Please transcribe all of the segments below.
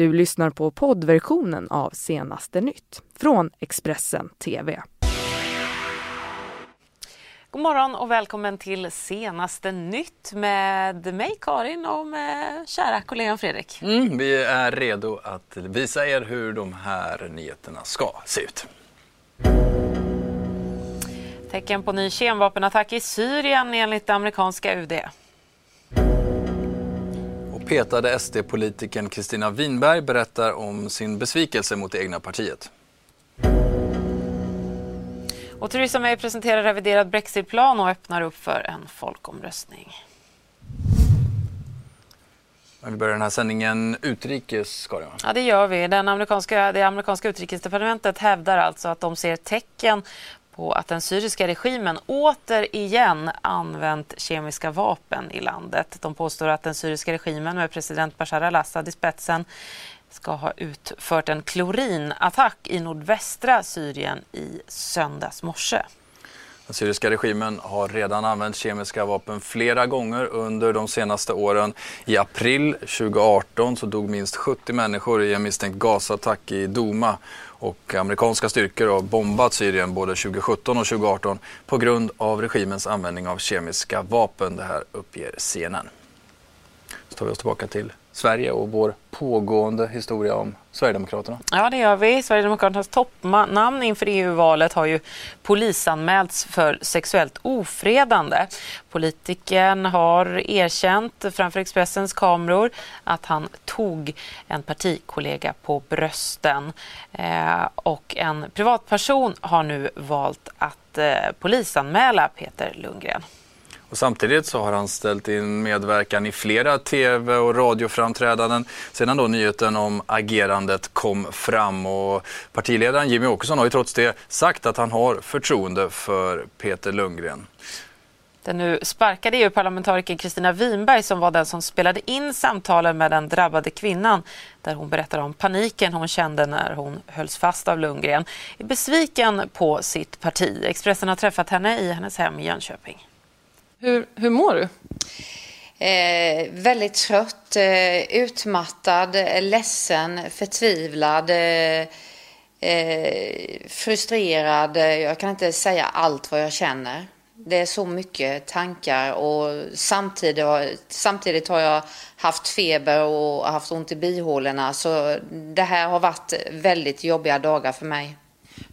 Du lyssnar på poddversionen av Senaste nytt från Expressen TV. God morgon och välkommen till Senaste nytt med mig Karin och med kära kollegan Fredrik. Mm, vi är redo att visa er hur de här nyheterna ska se ut. Tecken på ny kemvapenattack i Syrien enligt det amerikanska UD. Petade SD-politikern Kristina Winberg berättar om sin besvikelse mot det egna partiet. Och Theresa May presenterar reviderad brexitplan och öppnar upp för en folkomröstning. Vi börjar den här sändningen utrikes, Karin. Ja, det gör vi. Den amerikanska, det amerikanska utrikesdepartementet hävdar alltså att de ser tecken på att den syriska regimen återigen använt kemiska vapen i landet. De påstår att den syriska regimen med president Bashar al-Assad i spetsen ska ha utfört en klorinattack i nordvästra Syrien i söndags morse. Den syriska regimen har redan använt kemiska vapen flera gånger under de senaste åren. I april 2018 så dog minst 70 människor i en misstänkt gasattack i Douma och amerikanska styrkor har bombat Syrien både 2017 och 2018 på grund av regimens användning av kemiska vapen. Det här uppger CNN. Så tar vi oss tillbaka till Sverige och vår pågående historia om Sverigedemokraterna. Ja, det gör vi. Sverigedemokraternas toppnamn inför EU-valet har ju polisanmälts för sexuellt ofredande. Politikern har erkänt framför Expressens kameror att han tog en partikollega på brösten. Eh, och en privatperson har nu valt att eh, polisanmäla Peter Lundgren. Och samtidigt så har han ställt in medverkan i flera tv och radioframträdanden sedan då nyheten om agerandet kom fram. Och partiledaren Jimmy Åkesson har ju trots det sagt att han har förtroende för Peter Lundgren. Den nu sparkade EU-parlamentarikern Kristina Winberg som var den som spelade in samtalen med den drabbade kvinnan där hon berättar om paniken hon kände när hon hölls fast av Lundgren är besviken på sitt parti. Expressen har träffat henne i hennes hem i Jönköping. Hur, hur mår du? Eh, väldigt trött, eh, utmattad, ledsen, förtvivlad, eh, eh, frustrerad. Jag kan inte säga allt vad jag känner. Det är så mycket tankar och samtidigt, samtidigt har jag haft feber och haft ont i bihålorna. Så det här har varit väldigt jobbiga dagar för mig.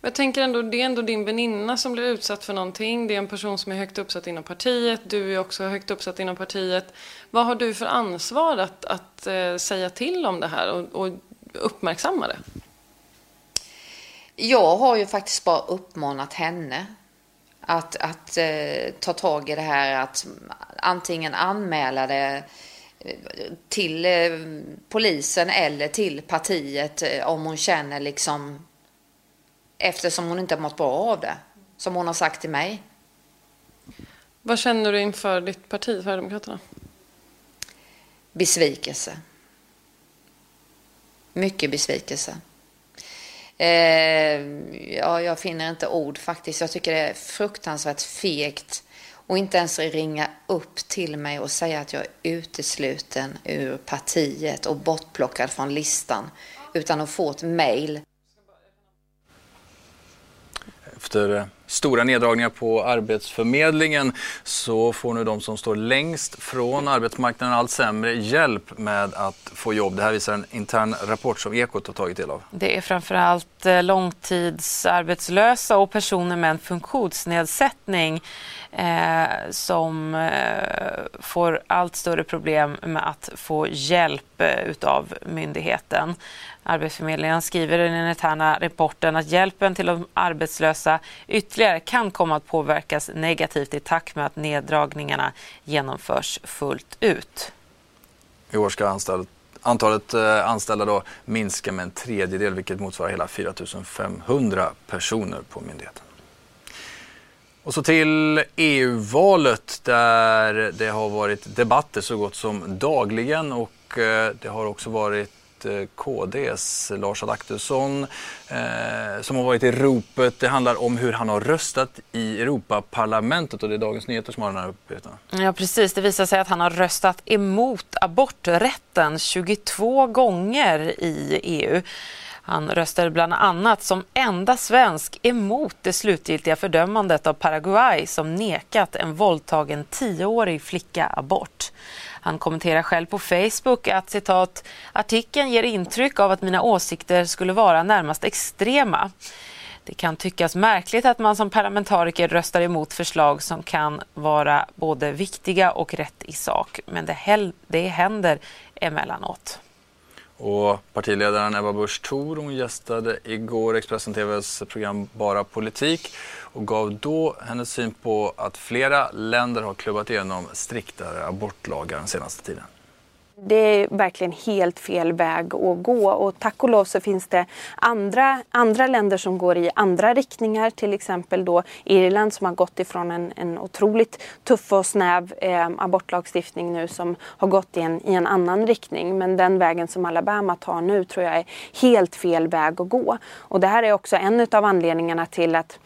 Jag tänker ändå, det är ändå din väninna som blir utsatt för någonting. Det är en person som är högt uppsatt inom partiet. Du är också högt uppsatt inom partiet. Vad har du för ansvar att, att eh, säga till om det här och, och uppmärksamma det? Jag har ju faktiskt bara uppmanat henne att, att eh, ta tag i det här, att antingen anmäla det eh, till eh, polisen eller till partiet eh, om hon känner liksom Eftersom hon inte har mått bra av det. Som hon har sagt till mig. Vad känner du inför ditt parti, Sverigedemokraterna? Besvikelse. Mycket besvikelse. Eh, ja, jag finner inte ord faktiskt. Jag tycker det är fruktansvärt fegt och inte ens ringa upp till mig och säga att jag är utesluten ur partiet och bortplockad från listan. Utan att få ett mail efter stora neddragningar på Arbetsförmedlingen så får nu de som står längst från arbetsmarknaden allt sämre hjälp med att få jobb. Det här visar en intern rapport som Ekot har tagit del av. Det är framförallt eh, långtidsarbetslösa och personer med en funktionsnedsättning eh, som eh, får allt större problem med att få hjälp eh, utav myndigheten. Arbetsförmedlingen skriver i den interna rapporten att hjälpen till de arbetslösa ytterligare kan komma att påverkas negativt i takt med att neddragningarna genomförs fullt ut. I år ska anställd, antalet eh, anställda då minska med en tredjedel vilket motsvarar hela 4 500 personer på myndigheten. Och så till EU-valet där det har varit debatter så gott som dagligen och eh, det har också varit Eh, KDs Lars Adaktusson eh, som har varit i ropet. Det handlar om hur han har röstat i Europaparlamentet och det är Dagens Nyheter som har den här uppgiften. Ja precis, det visar sig att han har röstat emot aborträtten 22 gånger i EU. Han röstade bland annat som enda svensk emot det slutgiltiga fördömandet av Paraguay som nekat en våldtagen tioårig flicka abort. Han kommenterar själv på Facebook att citat, artikeln ger intryck av att mina åsikter skulle vara närmast extrema. Det kan tyckas märkligt att man som parlamentariker röstar emot förslag som kan vara både viktiga och rätt i sak, men det, det händer emellanåt. Och partiledaren Ebba Busch Thor hon gästade igår Expressen TVs program Bara politik och gav då hennes syn på att flera länder har klubbat igenom striktare abortlagar den senaste tiden. Det är verkligen helt fel väg att gå och tack och lov så finns det andra, andra länder som går i andra riktningar. Till exempel då Irland som har gått ifrån en, en otroligt tuff och snäv eh, abortlagstiftning nu som har gått i en, i en annan riktning. Men den vägen som Alabama tar nu tror jag är helt fel väg att gå. Och det här är också en av anledningarna till att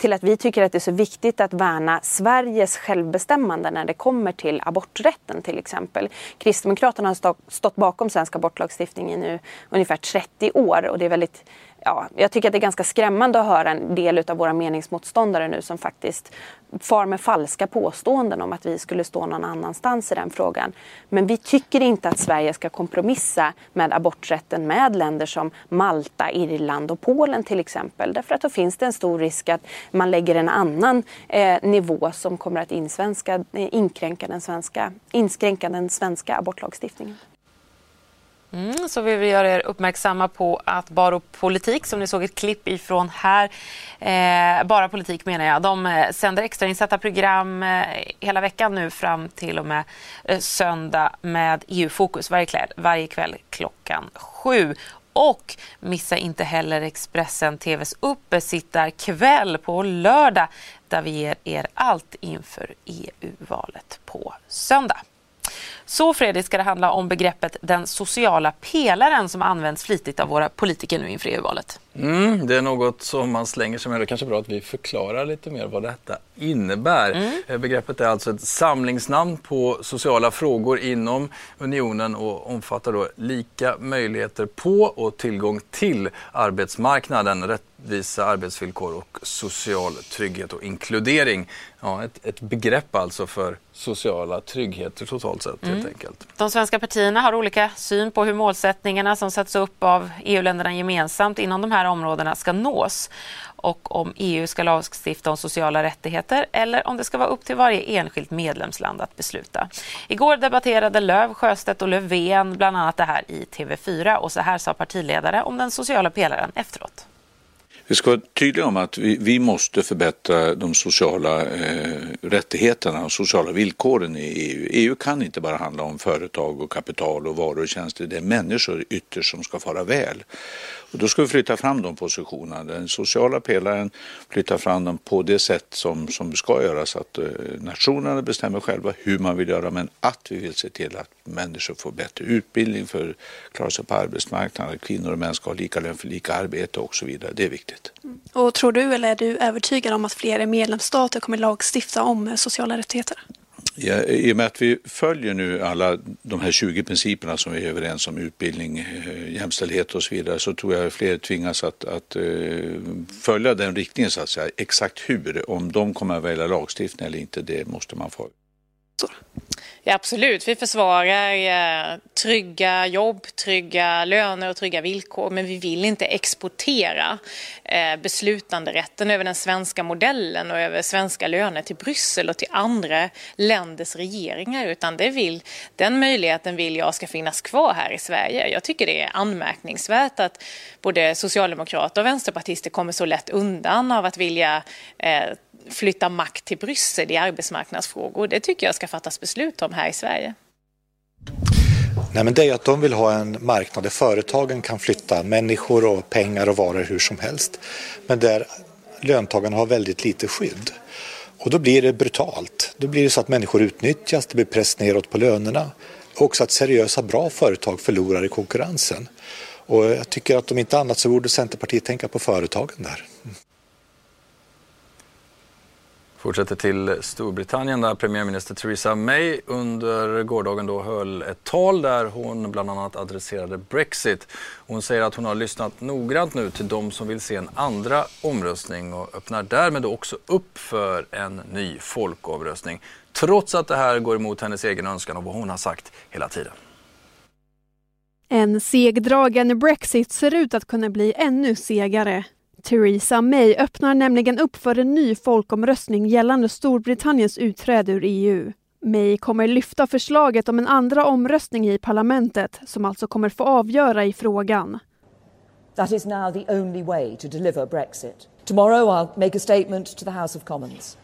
till att vi tycker att det är så viktigt att värna Sveriges självbestämmande när det kommer till aborträtten till exempel. Kristdemokraterna har stått bakom svensk abortlagstiftning i nu ungefär 30 år och det är väldigt ja, jag tycker att det är ganska skrämmande att höra en del av våra meningsmotståndare nu som faktiskt far med falska påståenden om att vi skulle stå någon annanstans i den frågan. Men vi tycker inte att Sverige ska kompromissa med aborträtten med länder som Malta, Irland och Polen till exempel. Därför att då finns det en stor risk att man lägger en annan eh, nivå som kommer att insvenska, eh, inskränka, den svenska, inskränka den svenska abortlagstiftningen. Mm, så vill vi göra er uppmärksamma på att Baro Politik, som ni såg ett klipp ifrån här, eh, Bara Politik menar jag, de eh, sänder extrainsatta program eh, hela veckan nu fram till och med eh, söndag med EU-fokus varje kväll, varje kväll klockan sju. Och missa inte heller Expressen TVs uppesittarkväll på lördag där vi ger er allt inför EU-valet på söndag. Så Fredrik ska det handla om begreppet den sociala pelaren som används flitigt av våra politiker nu inför EU-valet. Mm, det är något som man slänger sig med. Det är kanske bra att vi förklarar lite mer vad detta innebär. Mm. Eh, begreppet är alltså ett samlingsnamn på sociala frågor inom unionen och omfattar då lika möjligheter på och tillgång till arbetsmarknaden, rättvisa arbetsvillkor och social trygghet och inkludering. Ja, ett, ett begrepp alltså för sociala tryggheter totalt sett mm. helt enkelt. De svenska partierna har olika syn på hur målsättningarna som sätts upp av EU-länderna gemensamt inom de här områdena ska nås och om EU ska lagstifta om sociala rättigheter eller om det ska vara upp till varje enskilt medlemsland att besluta. Igår debatterade Löv, Sjöstedt och Löfven bland annat det här i TV4 och så här sa partiledare om den sociala pelaren efteråt. Vi ska vara tydliga om att vi, vi måste förbättra de sociala eh, rättigheterna och sociala villkoren i EU. EU kan inte bara handla om företag och kapital och varor och tjänster. Det är människor ytterst som ska fara väl. Och då ska vi flytta fram de positionerna. Den sociala pelaren flyttar fram dem på det sätt som, som ska göras. Att eh, nationerna bestämmer själva hur man vill göra men att vi vill se till att människor får bättre utbildning för att klara sig på arbetsmarknaden. Att kvinnor och män ska ha lika lön för lika arbete och så vidare. Det är viktigt. Och tror du eller är du övertygad om att fler medlemsstater kommer lagstifta om sociala rättigheter? Ja, I och med att vi följer nu alla de här 20 principerna som vi är överens om, utbildning, eh, jämställdhet och så vidare, så tror jag fler tvingas att, att uh, följa den riktningen så att säga. Exakt hur, om de kommer att välja lagstiftning eller inte, det måste man få. Ja, absolut, vi försvarar eh, trygga jobb, trygga löner och trygga villkor. Men vi vill inte exportera eh, beslutanderätten över den svenska modellen och över svenska löner till Bryssel och till andra länders regeringar. Utan det vill, den möjligheten vill jag ska finnas kvar här i Sverige. Jag tycker det är anmärkningsvärt att både socialdemokrater och vänsterpartister kommer så lätt undan av att vilja eh, flytta makt till Bryssel i arbetsmarknadsfrågor. Det tycker jag ska fattas beslut om här i Sverige. Nej, men det är att de vill ha en marknad där företagen kan flytta människor och pengar och varor hur som helst. Men där löntagarna har väldigt lite skydd. Och då blir det brutalt. Då blir det så att människor utnyttjas, det blir press neråt på lönerna också att seriösa bra företag förlorar i konkurrensen. Och jag tycker att om inte annat så borde Centerpartiet tänka på företagen där. Fortsätter till Storbritannien där premiärminister Theresa May under gårdagen då höll ett tal där hon bland annat adresserade Brexit. Hon säger att hon har lyssnat noggrant nu till de som vill se en andra omröstning och öppnar därmed också upp för en ny folkomröstning. Trots att det här går emot hennes egen önskan och vad hon har sagt hela tiden. En segdragen Brexit ser ut att kunna bli ännu segare. Theresa May öppnar nämligen upp för en ny folkomröstning gällande Storbritanniens utträde ur EU. May kommer lyfta förslaget om en andra omröstning i parlamentet som alltså kommer få avgöra i frågan. That is now the only way to deliver Brexit. Tomorrow I'll make a statement to the House of Commons.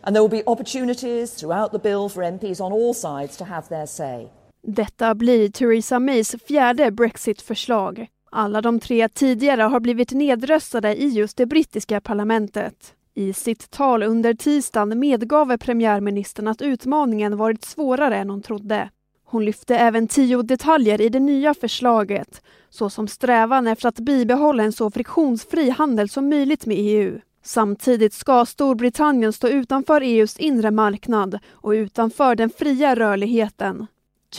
And there will be opportunities throughout the bill for MPs on all sides to have their say. Detta blir Theresa Mays fjärde Brexit-förslag. Alla de tre tidigare har blivit nedröstade i just det brittiska parlamentet. I sitt tal under tisdagen medgav premiärministern att utmaningen varit svårare än hon trodde. Hon lyfte även tio detaljer i det nya förslaget, såsom strävan efter att bibehålla en så friktionsfri handel som möjligt med EU. Samtidigt ska Storbritannien stå utanför EUs inre marknad och utanför den fria rörligheten.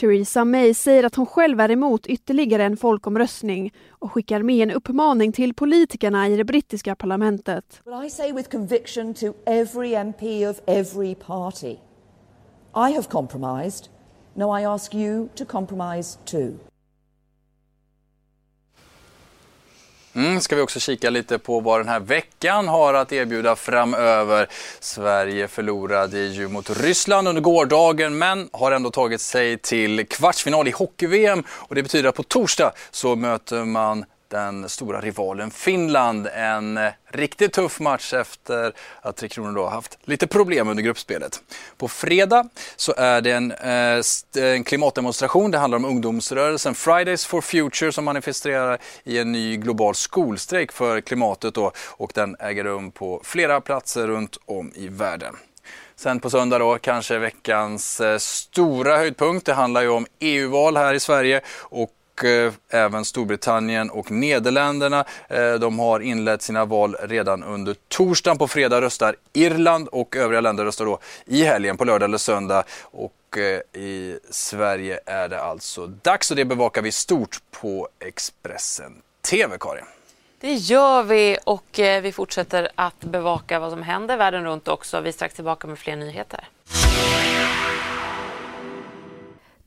Theresa May säger att hon själv är emot ytterligare en folkomröstning och skickar med en uppmaning till politikerna i det brittiska parlamentet. But I say with conviction to every MP of every party. I have compromised. Now I ask you to compromise too. Mm, ska vi också kika lite på vad den här veckan har att erbjuda framöver. Sverige förlorade ju mot Ryssland under gårdagen men har ändå tagit sig till kvartsfinal i hockey-VM och det betyder att på torsdag så möter man den stora rivalen Finland. En eh, riktigt tuff match efter att Tre Kronor då haft lite problem under gruppspelet. På fredag så är det en, eh, en klimatdemonstration. Det handlar om ungdomsrörelsen Fridays for Future som manifesterar i en ny global skolstrejk för klimatet då, och den äger rum på flera platser runt om i världen. Sen på söndag då kanske veckans eh, stora höjdpunkt. Det handlar ju om EU-val här i Sverige och Eh, även Storbritannien och Nederländerna. Eh, de har inlett sina val redan under torsdagen. På fredag röstar Irland och övriga länder röstar då i helgen på lördag eller söndag. Och eh, i Sverige är det alltså dags och det bevakar vi stort på Expressen TV, Karin. Det gör vi och vi fortsätter att bevaka vad som händer världen runt också. Vi är strax tillbaka med fler nyheter.